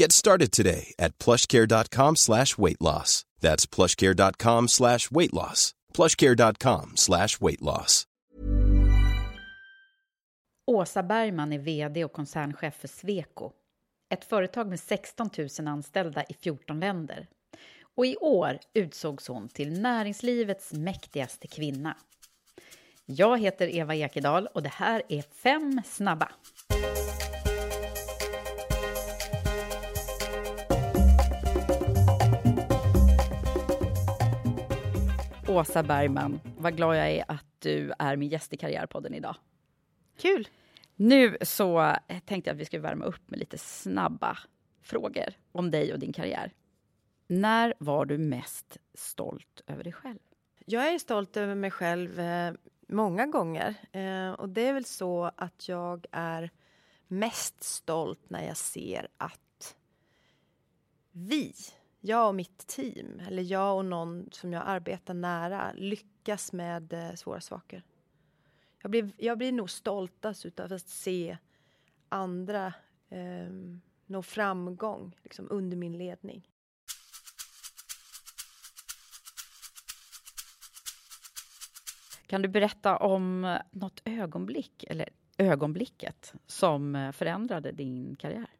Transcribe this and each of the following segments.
Get started today at plushcare.com slash weight loss. That's plushcare.com slash weight loss. plushcare.com slash weight loss. Åsa Bergman är VD och koncernchef för Sweco. Ett företag med 16 000 anställda i 14 länder. Och i år utsågs hon till näringslivets mäktigaste kvinna. Jag heter Eva Ekedal och det här är Fem snabba. Åsa Bergman, vad glad jag är att du är min gäst i Karriärpodden idag. Kul! Nu så tänkte jag att vi skulle värma upp med lite snabba frågor om dig och din karriär. När var du mest stolt över dig själv? Jag är stolt över mig själv eh, många gånger. Eh, och det är väl så att jag är mest stolt när jag ser att vi, jag och mitt team, eller jag och någon som jag arbetar nära, lyckas med eh, svåra saker. Jag blir, jag blir nog stoltast utav att se andra eh, nå framgång liksom, under min ledning. Kan du berätta om något ögonblick, eller ögonblicket, som eh, förändrade din karriär?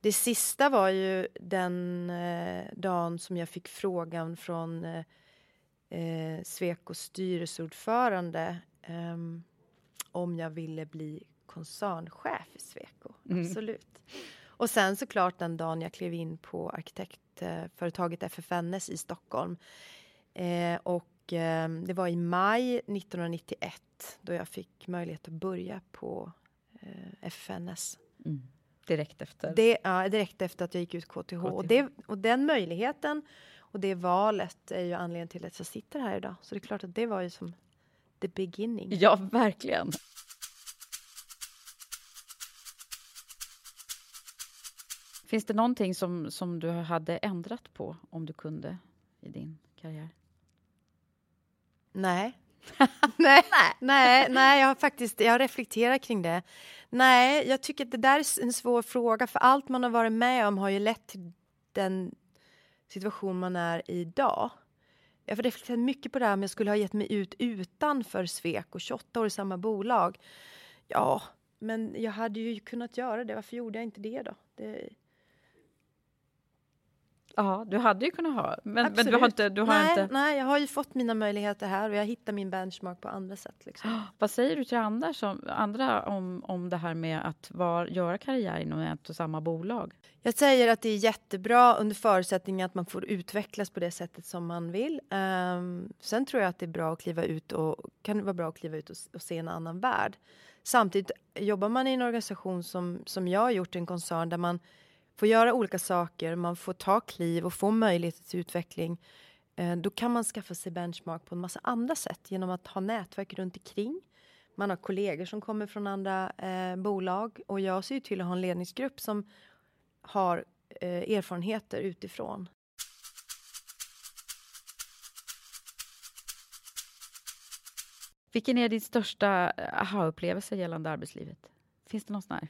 Det sista var ju den eh, dagen som jag fick frågan från eh, eh Svekos styrelseordförande eh, om jag ville bli koncernchef i Sweco. Mm. Absolut. Och sen såklart den dagen jag klev in på arkitektföretaget FFNS i Stockholm. Eh, och eh, det var i maj 1991 då jag fick möjlighet att börja på eh, FFNS. Mm. Direkt efter? Det, ja, direkt efter att jag gick ut KTH. KTH. Och, det, och den möjligheten och det valet är ju anledningen till att jag sitter här idag. Så det är klart att det var ju som the beginning. Ja, verkligen. Finns det någonting som, som du hade ändrat på om du kunde i din karriär? Nej. nej, nej, nej, jag har faktiskt jag reflekterat kring det. Nej, jag tycker att det där är en svår fråga för allt man har varit med om har ju lett till den situation man är i idag. Jag har reflekterat mycket på det här om jag skulle ha gett mig ut utanför Svek och 28 år i samma bolag. Ja, men jag hade ju kunnat göra det. Varför gjorde jag inte det då? Det, Ja, du hade ju kunnat ha. Men, men du har inte... Du har nej, inte... nej, jag har ju fått mina möjligheter här och jag hittar min benchmark på andra sätt. Liksom. Vad säger du till andra, som, andra om, om det här med att var, göra karriär inom ett och samma bolag? Jag säger att det är jättebra under förutsättning att man får utvecklas på det sättet som man vill. Um, sen tror jag att det är bra att kliva ut och kan vara bra att kliva ut och, och se en annan värld. Samtidigt jobbar man i en organisation som, som jag har gjort en koncern där man får göra olika saker, man får ta kliv och få möjlighet till utveckling. Eh, då kan man skaffa sig benchmark på en massa andra sätt genom att ha nätverk runt omkring. Man har kollegor som kommer från andra eh, bolag och jag ser till att ha en ledningsgrupp som har eh, erfarenheter utifrån. Vilken är din största aha-upplevelse gällande arbetslivet? Finns det någon sån här?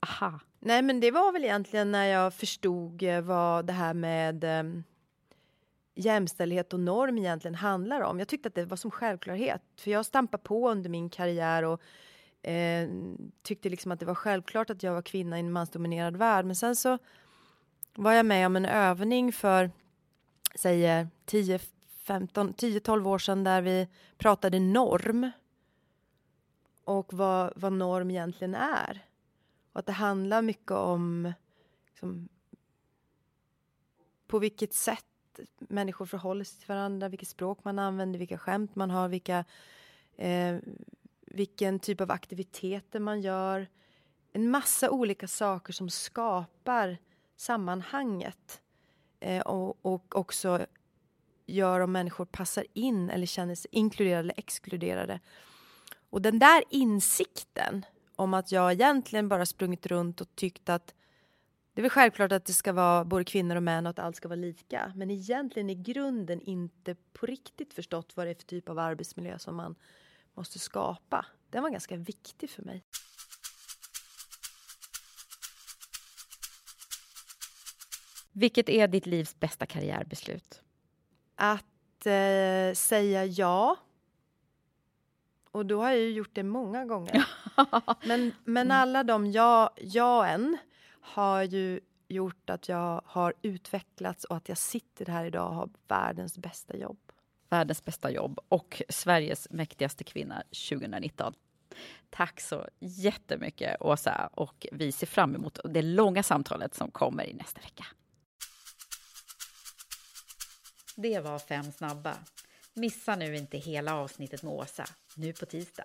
Aha. Nej, men det var väl egentligen när jag förstod eh, vad det här med eh, jämställdhet och norm egentligen handlar om. Jag tyckte att det var som självklarhet, för jag stampade på under min karriär och eh, tyckte liksom att det var självklart att jag var kvinna i en mansdominerad värld. Men sen så var jag med om en övning för, säger 10, 15, 10-12 år sedan där vi pratade norm och vad, vad norm egentligen är. Och att det handlar mycket om liksom, på vilket sätt människor förhåller sig till varandra, vilket språk man använder, vilka skämt man har, vilka, eh, vilken typ av aktiviteter man gör. En massa olika saker som skapar sammanhanget eh, och, och också gör om människor passar in eller känner sig inkluderade eller exkluderade. Och den där insikten om att jag egentligen bara sprungit runt och tyckt att det är väl självklart att det ska vara både kvinnor och män och att allt ska vara lika. Men egentligen i grunden inte på riktigt förstått vad det är för typ av arbetsmiljö som man måste skapa. Den var ganska viktig för mig. Vilket är ditt livs bästa karriärbeslut? Att eh, säga ja. Och då har jag ju gjort det många gånger. men, men mm. alla de ja, jaen har ju gjort att jag har utvecklats och att jag sitter här idag och har världens bästa jobb. Världens bästa jobb och Sveriges mäktigaste kvinna 2019. Tack så jättemycket Åsa och vi ser fram emot det långa samtalet som kommer i nästa vecka. Det var fem snabba. Missa nu inte hela avsnittet med Åsa, nu på tisdag.